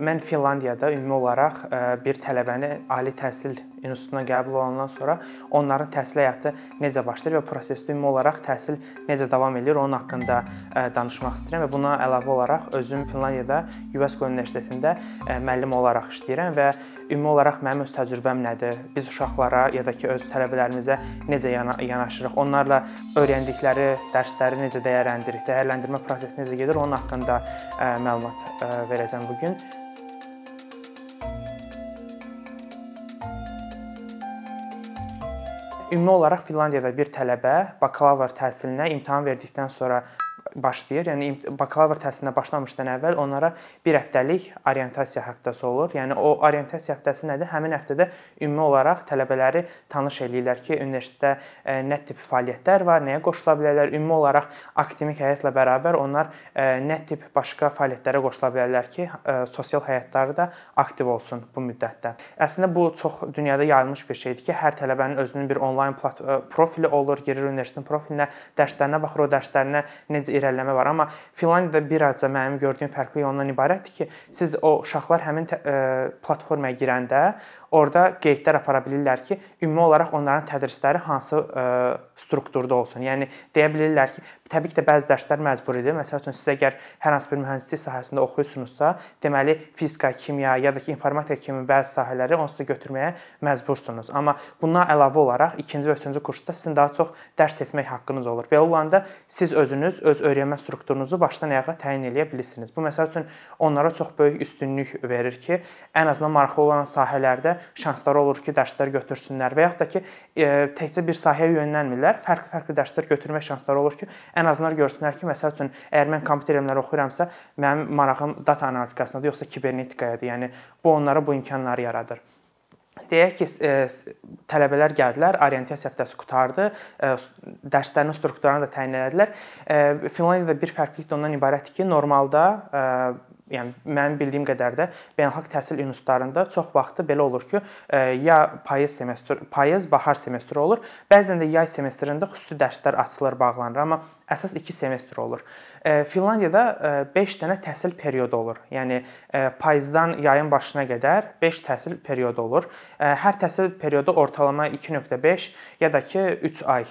Mən Finlandiyada ümumi olaraq e, bir tələbəni ali təhsil institutuna qəbul olandan sonra onların təhsil həyatı necə başlayır və prosesdə ümumi olaraq təhsil necə davam edir, onun haqqında e, danışmaq istəyirəm və buna əlavə olaraq özüm Finlandiyada UVSC Universitetində e, müəllim olaraq işləyirəm və ümumi olaraq mənim öz təcrübəm nədir? Biz uşaqlara ya da ki öz tələbələrimizə necə yanaşırıq? Onlarla öyrəndikləri dərsləri necə dəyərləndiririk? Dəyərləndirmə prosesi necə gedir? Onun haqqında məlumat verəcəm bu gün. Ümumi olaraq Finlandiyada bir tələbə bakalavr təhsilinə imtahan verdikdən sonra başlayır. Yəni bakalavr təhsilinə başlamamışdan əvvəl onlara 1 həftəlik orientasiya həftəsi olur. Yəni o orientasiya həftəsi nədir? Həmin həftədə ümumi olaraq tələbələri tanış eləyirlər ki, universitetdə e, nə tip fəaliyyətlər var, nəyə qoşula bilərlər. Ümumi olaraq akademik həyatla bərabər onlar e, nə tip başqa fəaliyyətlərə qoşula bilərlər ki, e, sosial həyatları da aktiv olsun bu müddətdə. Əslində bu çox dünyada yayılmış bir şeydir ki, hər tələbənin özünün bir onlayn profili olur, girir universitetin profilinə, dərslərinə baxır, o dərslərinə necə irəliləmə var. Amma Finlandiyada bir azca mənim gördüyüm fərqli ondan ibarətdir ki, siz o uşaqlar həmin e, platformaya girəndə orada qeydlər apara bilirlər ki, ümumi olaraq onların tədrisləri hansı ə, e, strukturda olsun. Yəni deyə bilirlər ki, təbii ki də bəzi dərslər məcburidir. Məsəl üçün siz əgər hər hansı bir mühəndislik sahəsində oxuyursunuzsa, deməli fizika, kimya ya da ki informatika kimi bəzi sahələri onsuz da götürməyə məcbursunuz. Amma bundan əlavə olaraq 2-ci və 3-cü kursda sizin daha çox dərs seçmək haqqınız olur. Belə olanda siz özünüz öz öyrənmə strukturunuzu başdan ayağa təyin edə bilirsiniz. Bu məsəl üçün onlara çox böyük üstünlük verir ki, ən azından maraqlı olan sahələrdə şansları olur ki, dərslər götürsünlər və yaxud da ki, e, təkcə bir sahəyə yönəlmirlər, fərqli-fərqli dərslər götürmək şansları olur ki, ən azından görsünlər ki, məsəl üçün, əgər mən kompüter elmləri oxuyuramsa, mənim marağım data analitikasındadır, yoxsa kibernetikadadır. Yəni bu onlara bu imkanları yaradır. Deyək ki, e, tələbələr gəldilər, orientasiya həftəsi qurtardı, e, dərslərinin strukturunu da təyin etdilər. E, Finlandiyada bir fərqlilik də ondan ibarətdir ki, normalda yəni mənim bildiyim qədər də beynəlxalq təhsil institutlarında çox vaxtı belə olur ki, e, ya payız semestr, payız, bahar semestri olur. Bəzən də yay semestrində xüsusi dərslər açılır, bağlanır, amma əsas 2 semestr olur. E, Finlandiyada 5 e, dənə təhsil periodu olur. Yəni payızdan yayın başına qədər 5 təhsil periodu olur. Hər təhsil periodu ortalama 2.5 ya da ki 3 ay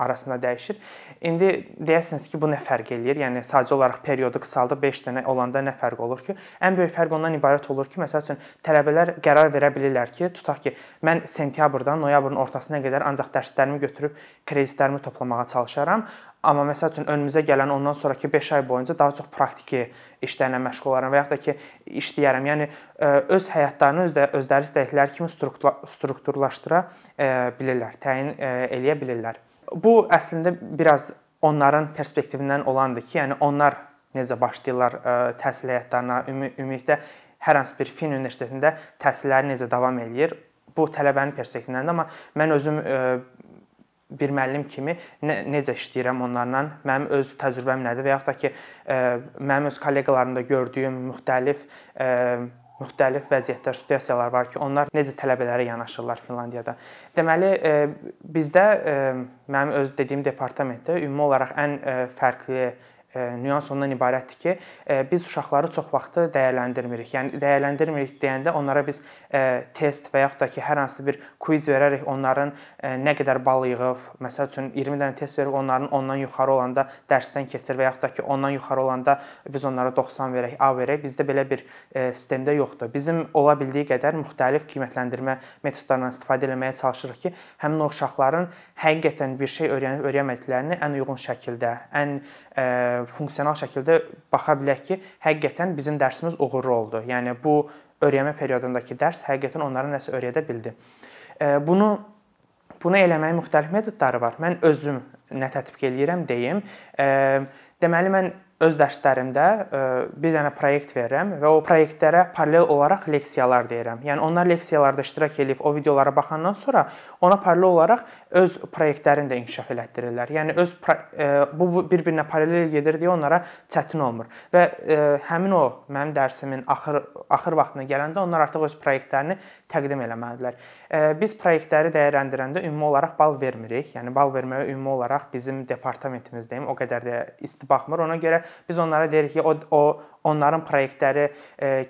arasında dəyişir. İndi deyərsiniz ki, bu nə fərq eləyir? Yəni sadəcə olaraq periodu qısaldıb 5 dənə olanda nə fərq olur ki? Ən böyük fərq ondan ibarət olur ki, məsəl üçün tələbələr qərar verə bilirlər ki, tutaq ki, mən sentyabrdan noyabrın ortasına qədər ancaq dərslərimi götürüb kreditlərimi toplamağa çalışaram. Amma məsəl üçün önümüzə gələn ondan sonrakı 5 ay boyunca daha çox praktiki işlərlə məşğul olaram və yaxud da ki, işləyərəm. Yəni öz həyatlarını özdə özləri istədikləri kimi strukturlaşdıra bilirlər, təyin eləyə bilirlər. Bu əslində biraz onların perspektivindən olandır ki, yəni onlar necə başlayırlar e, təhsil həyatlarına, ümumilikdə hər hansı bir fin universitetində təhsilləri necə davam eləyir. Bu tələbənin perspektivindəndir, amma mən özüm e, bir müəllim kimi nə, necə işləyirəm onlarla, mənim öz təcrübəm nədir və yaxud da ki, e, mənim öz kolleqalarımda gördüyüm müxtəlif müxtəlif vəziyyətlər, situasiyalar var ki, onlar necə tələbələrə yanaşırlar Finlandiyada. Deməli, e, bizdə e, mənim öz dediyim departamentdə ümumi olaraq ən e, fərqli nüans ondan ibarətdir ki, biz uşaqları çox vaxtı dəyərləndirmirik. Yəni dəyərləndirmirik deyəndə onlara biz test və yaxud da ki, hər hansı bir quiz verərək onların nə qədər bal yığıb, məsəl üçün 20 dənə test verib onların ondan yuxarı olanda dərsdən keçir və yaxud da ki, ondan yuxarı olanda biz onlara 90 verək, A verək. Bizdə belə bir sistemdə yoxdur. Bizim ola bildiyi qədər müxtəlif qiymətləndirmə metodlarından istifadə etməyə çalışırıq ki, həmin o uşaqların həqiqətən bir şey öyrənib öyrənmədiklərini ən uyğun şəkildə, ən funksional şəkildə baxa bilək ki, həqiqətən bizim dərsimiz uğurlu oldu. Yəni bu öyrənmə periodundakı dərs həqiqətən onlara nəsə öyrədə bildi. Bunu bunu eləməyin müxtəlif metodları var. Mən özüm nə tətbiq eləyirəm deyim. Deməli mən öz dərslərimdə e, bir dənə proyekt verirəm və o proyektlərə paralel olaraq leksiyalar deyirəm. Yəni onlar leksiyalarda iştirak edib o videolara baxandan sonra ona paralel olaraq öz proyektlərini də inkişaf elətdirirlər. Yəni öz e, bu bir-birinə paralel gedir deyə onlara çətin olmur. Və e, həmin o mənim dərsimin axır axır vaxtına gələndə onlar artıq öz proyektlərini təqdim eləməlidirlər. Biz proyektləri dəyərləndirəndə ümumi olaraq bal vermirik. Yəni bal verməyə ümumi olaraq bizim departamentimizdəyim o qədər də isti baxmır. Ona görə biz onlara deyirik ki, o o onların proyektləri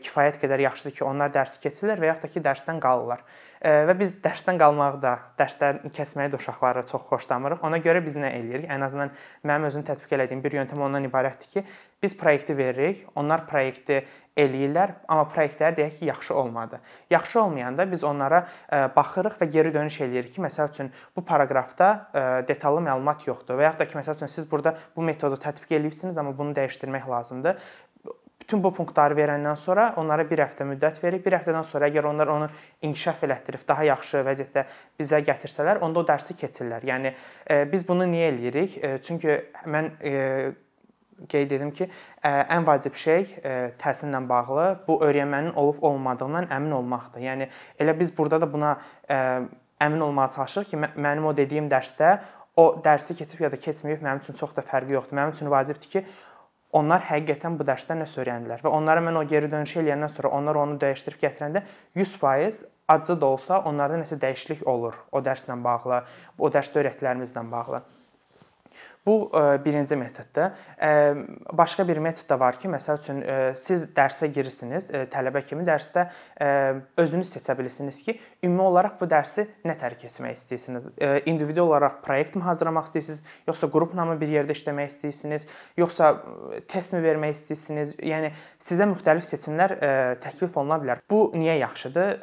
kifayət qədər yaxşıdır ki, onlar dərsi keçirlər və yaxud da ki, dərsdən qalırlar. Və biz dərsdən qalmağı da, dərslərini kəsməyi də uşaqları çox xoşlamırıq. Ona görə biz nə eləyirik? Ən azından mənim özüm tətbiq etdiyim bir yöntəm ondan ibarətdir ki, biz proyekti veririk, onlar proyekti eləyirlər, amma proyektləri deyək ki, yaxşı olmadı. Yaxşı olmayanda biz onlara baxırıq və geri dönüş eləyirik ki, məsəl üçün bu paraqrafda detallı məlumat yoxdur və yaxud da ki, məsəl üçün siz burada bu metodu tətbiq edirsiniz, amma bunu dəyişdirmək lazımdır bütün bu punktları verəndən sonra onlara 1 həftə müddət verib, 1 həftədən sonra əgər onlar onu inkişaf elətdirib daha yaxşı vəziyyətdə bizə gətirsələr, onda o dərsi keçirlər. Yəni e, biz bunu niyə eləyirik? E, çünki mən e, qeyd edim ki, ən vacib şey təhsillə bağlı bu öyrənmənin olub olmadığından əmin olmaqdır. Yəni elə biz burada da buna əmin olmağa çalışırıq ki, mənim o dediyim dərsdə o dərsi keçib ya da keçməyib mənim üçün çox da fərqi yoxdur. Mənim üçün vacibdir ki, onlar həqiqətən bu dərsdən nəsə öyrəndilər və onlara mən o geri dönüş eləyəndən sonra onlar onu dəyişdirib gətirəndə 100% acı da olsa onlarda nəsə dəyişiklik olur o dərslə bağlı, o dərsdə öyrətdilərimizlə bağlı. Bu e, birinci metoddur. E, başqa bir metod da var ki, məsəl üçün e, siz dərsə girirsiniz, tələbə kimi dərsdə özünüz seçə bilirsiniz ki, ümumi olaraq bu dərsi nə tər keçmək istəyirsiniz? İndividual olaraq proyektmi hazırlamaq istəyirsiniz, yoxsa qrupla bir yerdə işləmək istəyirsiniz, yoxsa testmi vermək istəyirsiniz? Yəni sizə müxtəlif seçimlər təklif oluna bilər. Bu niyə yaxşıdır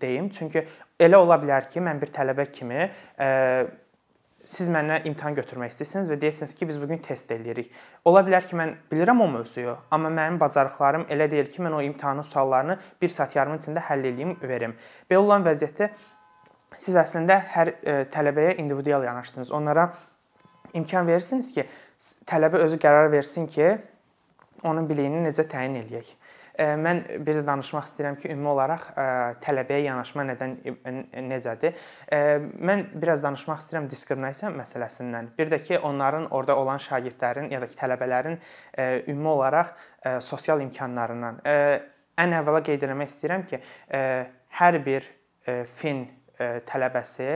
deyim? Çünki elə ola bilər ki, mən bir tələbə kimi siz məndən imtahan götürmək istəyirsiniz və deyirsiniz ki, biz bu gün test eləyirik. Ola bilər ki, mən bilirəm o mövzuyu, amma mənim bacarıqlarım elə deyil ki, mən o imtahanın suallarını 1 saat yarımın içində həll edeyim, verim. Belə olan vəziyyətdə siz əslində hər e, tələbəyə individual yanaşdınız. Onlara imkan verirsiniz ki, tələbə özü qərar versin ki, onun biliyini necə təyin eləyək. Mən bir də danışmaq istəyirəm ki, ümumi olaraq tələbəyə yanaşma nədən necədir? Mən biraz danışmaq istəyirəm diskriminasiya məsələsindən. Bir də ki, onların orada olan şagirdlərin ya da ki, tələbələrin ümumi olaraq sosial imkanlarından. Ən əvvəla qeyd etmək istəyirəm ki, hər bir fin tələbəsi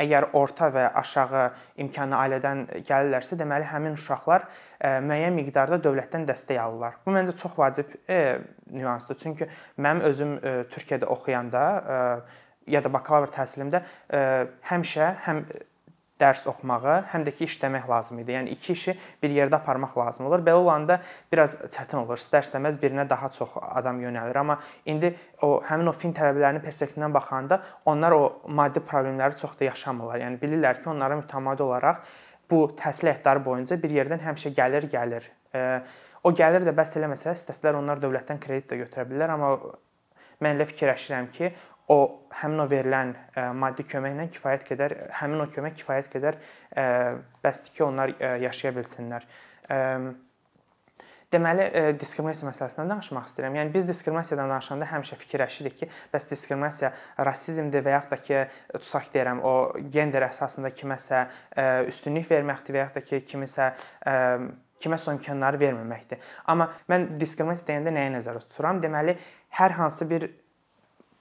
əgər orta və aşağı imkanlı ailədən gəlirlərsə, deməli həmin uşaqlar müəyyən miqdarda dövlətdən dəstək alırlar. Bu məncə çox vacib e, nüansdır. Çünki mənim özüm e, Türkiyədə oxuyanda e, ya da bakalavr təhsilimdə həmişə həm dərs oxumağı, həm də ki işləmək lazım idi. Yəni iki işi bir yerdə aparmaq lazım olur. Belə olanda biraz çətin olur. İstər-istəməz birinə daha çox adam yönəlir. Amma indi o həmin o fin tələbələrinin perspektivindən baxanda onlar o maddi problemləri çox da yaşamırlar. Yəni bilirlər ki, onlara mütəmadi olaraq bu təhsil həyatları boyunca bir yerdən həmişə gəlir, gəlir. O gəlir də bəs eləməsə, istəsələr onlar dövlətdən kredit də götürə bilərlər, amma mən elə fikirləşirəm ki, o həmin o verilən ə, e, maddi köməklə kifayət qədər həmin o kömək kifayət qədər ə, e, bəsdir ki, onlar ə, e, yaşaya bilsinlər. Ə, Deməli, diskriminasiya məsələsindən danışmaq istəyirəm. Yəni biz diskriminasiyadan danışanda həmişə fikirləşirik ki, bəs diskriminasiya rasizmdir və yaxud da ki, tutaq deyirəm, o gender əsasında kiməsə üstünlük verməkdir və yaxud da ki, kimisə kiməsə imkanları verməməkdir. Amma mən diskriminasiya deyəndə nəyə nəzərdə tuturam? Deməli, hər hansı bir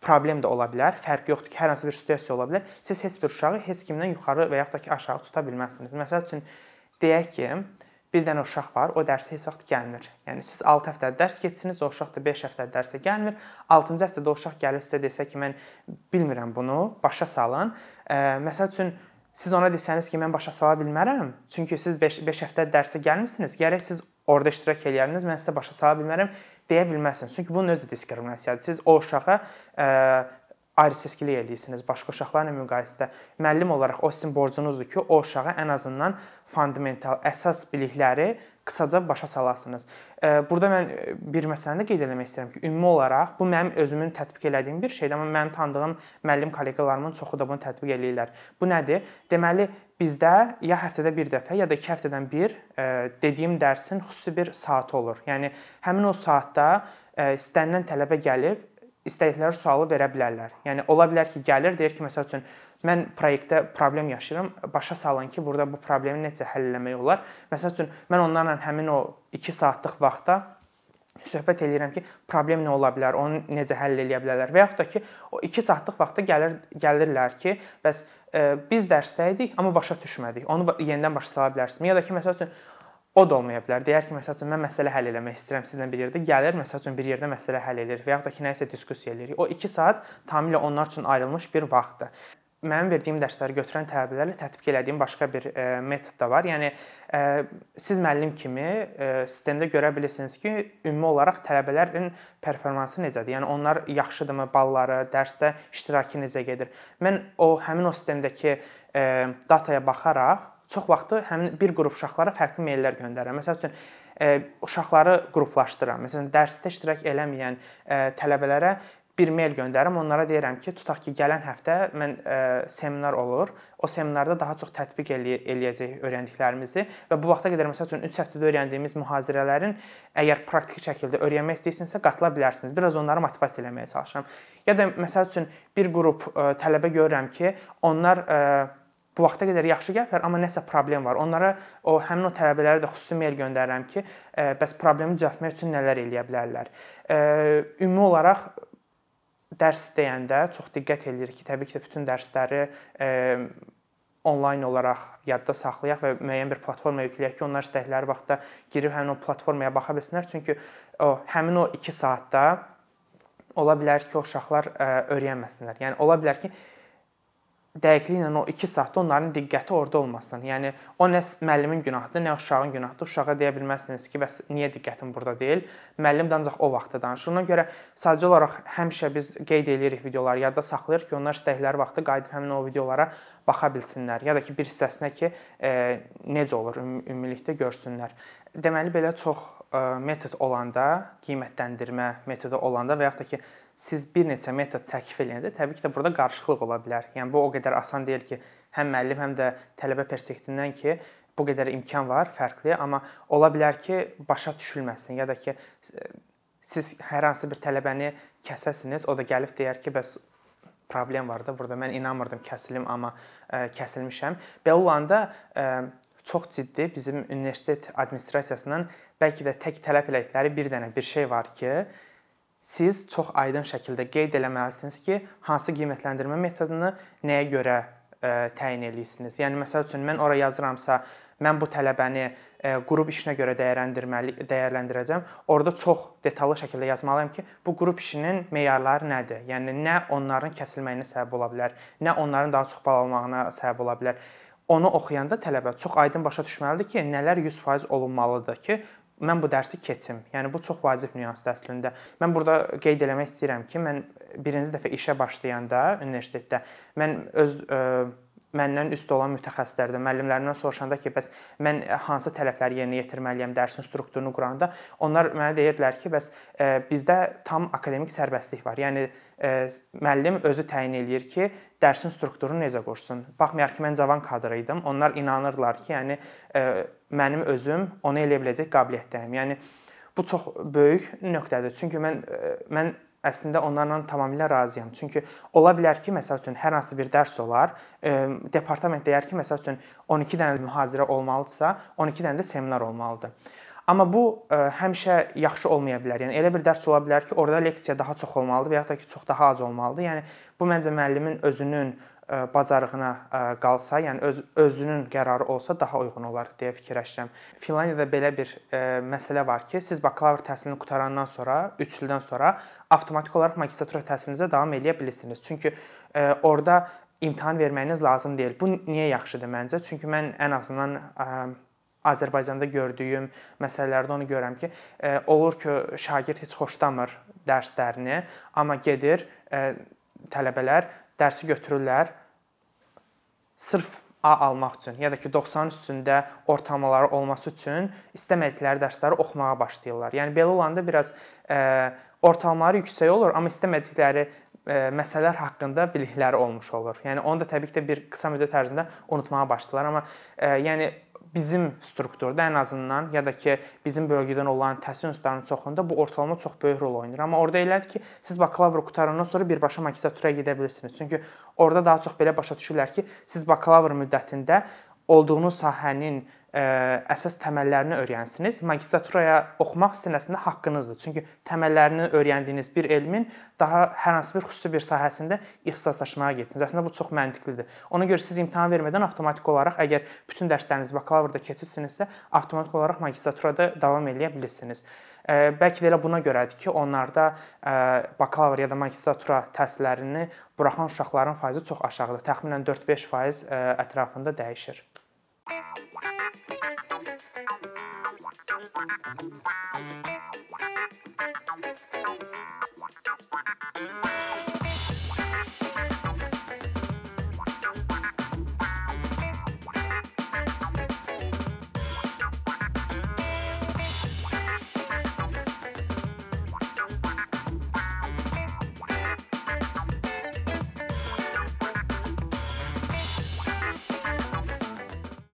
problem də ola bilər. Fərqi yoxdur ki, hər hansı bir situasiya ola bilər. Siz heç bir uşağı heç kimdən yuxarı və yaxud da ki, aşağı tuta bilməzsiniz. Məsəl üçün deyək ki, bir dənə uşaq var, o dərsə heç vaxt gəlmir. Yəni siz 6 həftə dərs keçsiniz, o uşaq da 5 həftə dərsə gəlmir. 6-cı həftədə o uşaq gəlir sizə desə ki, mən bilmirəm bunu, başa salın. Məsəl üçün siz ona desəniz ki, mən başa sala bilmərəm, çünki siz 5 5 həftə dərsə gəlmisiniz, gərək siz orada iştirak eləyəriniz, mən sizə başa sala bilmərəm deyə bilməzsiniz. Çünki bunun özü də diskriminasiyadır. Siz o uşağa ə, ayrı-seçkilik eləyirsiniz başqa uşaqlarla müqayisədə. Müəllim olaraq o sizin borcunuzdur ki, o uşağa ən azından fundamental, əsas bilikləri qısaca başa salasınız. Burada mən bir məsələni də qeyd etmək istəyirəm ki, ümumi olaraq bu mənim özümün tətbiq elədiyim bir şeydir, amma mənim tanıdığım müəllim kolleqalarımın çoxu da bunu tətbiq eləyirlər. Bu nədir? Deməli, bizdə ya həftədə bir dəfə, ya da 2 həftədən bir dediyim dərsin xüsusi bir saatı olur. Yəni həmin o saatda istənilən tələbə gəlib istədikləri sualı verə bilərlər. Yəni ola bilər ki, gəlir, deyir ki, məsəl üçün mən proyektdə problem yaşayıram, başa salın ki, burada bu problemi necə həll etmək olar. Məsəl üçün mən onlarla həmin o 2 saatlıq vaxtda söhbət eləyirəm ki, problem nə ola bilər, onu necə həll edə bilərlər və yaxud da ki, o 2 saatlıq vaxtda gəlir gəlirlər ki, bəs e, biz dərsdə idik, amma başa düşmədik. Onu yenidən başa sala bilərsinizmi? Ya da ki, məsəl üçün o da olmaya bilər. Deyər ki, məsəl üçün mən məsələ həll etmək istəyirəm sizlə bir yerdə. Gəlir, məsəl üçün bir yerdə məsələ həll edir və yaxud da ki, nəyisə diskussiya eləyirik. O 2 saat tamamilə onlar üçün ayrılmış bir vaxtdır. Mənim verdiyim dərsləri götürən tələbələrlə tətbiq etdiyim başqa bir e, metod da var. Yəni e, siz müəllim kimi e, sistemdə görə bilirsiniz ki, ümumi olaraq tələbələrin performansı necədir? Yəni onlar yaxşıdırmı, balları, dərsdə iştirakı necə gedir? Mən o həmin o sistemdəki e, dataya baxaraq çox vaxtı həmin bir qrup uşaqlara fərqli meyllər göndərirəm. Məsəl üçün e, uşaqları qruplaşdıram. Məsələn, dərsdə iştirak eləməyən e, tələbələrə bir mail göndərirəm. Onlara deyirəm ki, tutaq ki, gələn həftə mən ə, seminar olur. O seminarda daha çox tətbiq eləy eləyəcək öyrəndiklərimizi və bu vaxta qədər məsəl üçün 3 həftədə öyrəndiyimiz mühazirələrin əgər praktiki şəkildə öyrənmək istəyirsinizsə qatıla bilərsiniz. Biraz onları motivasiya eləməyə çalışıram. Ya da məsəl üçün bir qrup ə, tələbə görürəm ki, onlar ə, bu vaxta qədər yaxşı gəliblər, amma nəsə problem var. Onlara o həmin o tələbələrə də xüsusi mail göndərirəm ki, ə, bəs problemi düzəltmək üçün nələr eləyə bilərlər. Ə, ümumi olaraq dərs deyəndə çox diqqət eləyirik ki, təbii ki, də bütün dərsləri ə, onlayn olaraq yadda saxlayaq və müəyyən bir platformaya yükləyək ki, onlar istədikləri vaxtda girib həmin o platformaya baxa bilsinlər. Çünki o həmin o 2 saatda ola bilər ki, o uşaqlar ə, öyrənməsinlər. Yəni ola bilər ki, dəqiqliklə o 2 saatda onların diqqəti orada olmasın. Yəni o nə müəllimin günahıdır, nə uşağın günahıdır. Uşağa deyə bilməzsiniz ki, bəs niyə diqqətin burada deyil? Müəllim də ancaq o vaxtda danışır. Ona görə sadəcə olaraq həmişə biz qeyd eləyirik videoları, yadda saxlayırıq ki, onlar istəkləri vaxtı qayıdıb həmin o videolara baxa bilsinlər, ya da ki, bir hissəsinə ki, e, necə olur ümumilikdə görsünlər. Deməli belə çox e, metod olanda, qiymətləndirmə metodu olanda və yaxud da ki, siz bir neçə metod təklif edəndə təbii ki də burada qarışıqlıq ola bilər. Yəni bu o qədər asan deyil ki, həm müəllim, həm də tələbə perspektivindən ki, bu qədər imkan var, fərqli, amma ola bilər ki, başa düşülməsin ya da ki siz hər hansı bir tələbəni kəsəsiniz, o da gəlib deyər ki, bəs problem var da, burada mən inanmırdım kəsilim, amma ə, kəsilmişəm. Belə olanda ə, çox ciddi bizim universitet administrasiyasından bəlkə də tək tələb elədikləri bir dənə bir şey var ki, siz çox aydın şəkildə qeyd eləməlisiniz ki, hansı qiymətləndirmə metodunu nəyə görə ə, e, təyin eləyirsiniz. Yəni məsəl üçün mən ora yazıramsa, mən bu tələbəni ə, e, qrup işinə görə dəyərləndirməli dəyərləndirəcəm. Orada çox detallı şəkildə yazmalıyam ki, bu qrup işinin meyarları nədir? Yəni nə onların kəsilməyinə səbəb ola bilər, nə onların daha çox bal almağına səbəb ola bilər. Onu oxuyanda tələbə çox aydın başa düşməlidir ki, nələr 100% olunmalıdır ki, mən bu dərsi keçim. Yəni bu çox vacib nüansdır əslində. Mən burada qeyd eləmək istəyirəm ki, mən birinci dəfə işə başlayanda universitetdə mən öz ə, məndən üstdə olan mütəxəssislərdən, müəllimlərimdən soruşanda ki, bəs mən hansı tələbləri yerinə yetirməliyəm dərsin strukturunu quranda, onlar mənə deyirdilər ki, bəs ə, bizdə tam akademik sərbəstlik var. Yəni ə, müəllim özü təyin eləyir ki, dərsin strukturunu necə qursun. Baxmayaraq ki, mən cavan kadr idim, onlar inanırlar ki, yəni ə, mənim özüm onu eləyə biləcək qabiliyyətdəyəm. Yəni bu çox böyük nöqtədir. Çünki mən mən əslində onlarla tamamilə razıyam. Çünki ola bilər ki, məsəl üçün hər hansı bir dərs olar, e, departament deyər ki, məsəl üçün 12 dənə mühazirə olmalıdırsa, 12 dənə də seminar olmalıdır. Amma bu ə, e, həmişə yaxşı olmaya bilər. Yəni elə bir dərs ola bilər ki, orada leksiya daha çox olmalıdır və ya da ki, çox daha az olmalıdır. Yəni bu məncə müəllimin özünün bacarığına qalsa, yəni öz özünün qərarı olsa daha uyğun olar deyə fikirləşirəm. Finlandiyada belə bir ə, məsələ var ki, siz bakalavr təhsilini qutarandan sonra, 3 ildən sonra avtomatik olaraq magistratura təhsilinizə davam edə bilirsiniz. Çünki ə, orada imtahan verməyiniz lazım deyil. Bu niyə yaxşıdır məncə? Çünki mən ən azından ə, Azərbaycanda gördüyüm məsələlərdə onu görürəm ki, ə, olur ki, şagird heç xoşlamır dərslərini, amma gedir ə, tələbələr dərsi götürürlər sırf A almaq üçün, ya da ki 90 üstündə ortalamaları olması üçün istəmədikləri dərsləri oxumağa başlayırlar. Yəni belə olanda biraz ə, ortalamaları yüksək olur, amma istəmədikləri ə, məsələlər haqqında bilikləri olmuş olur. Yəni onu da təbii ki də bir qısa müddət ərzində unutmağa başlayırlar, amma ə, yəni bizim strukturda ən azından ya da ki bizim bölgədən olan təhsil institutlarının çoxunda bu ortalama çox böyük rol oynayır. Amma orada elədir ki, siz bakalavr qutarandan sonra birbaşa magistraturaya gedə bilirsiniz. Çünki orada daha çox belə başa düşürlər ki, siz bakalavr müddətində olduğunuz sahənin əsas təməllərini öyrənsiniz. Magistraturaya oxumaq sizin əslində haqqınızdır. Çünki təməllərini öyrəndiyiniz bir elmin daha hər hansı bir xüsusi bir sahəsində ixtisaslaşmağa getsiniz. Əslində bu çox məntiqlidir. Ona görə siz imtahan vermədən avtomatik olaraq əgər bütün dərslərinizi bakalavrda keçibsinizsə, avtomatik olaraq magistraturada davam edə bilirsiniz. Bəlkə də elə buna görədir ki, onlarda bakalavr ya da magistratura təhsillərini buraxan uşaqların faizi çox aşağıdır. Təxminən 4-5% ətrafında dəyişir. Thank you.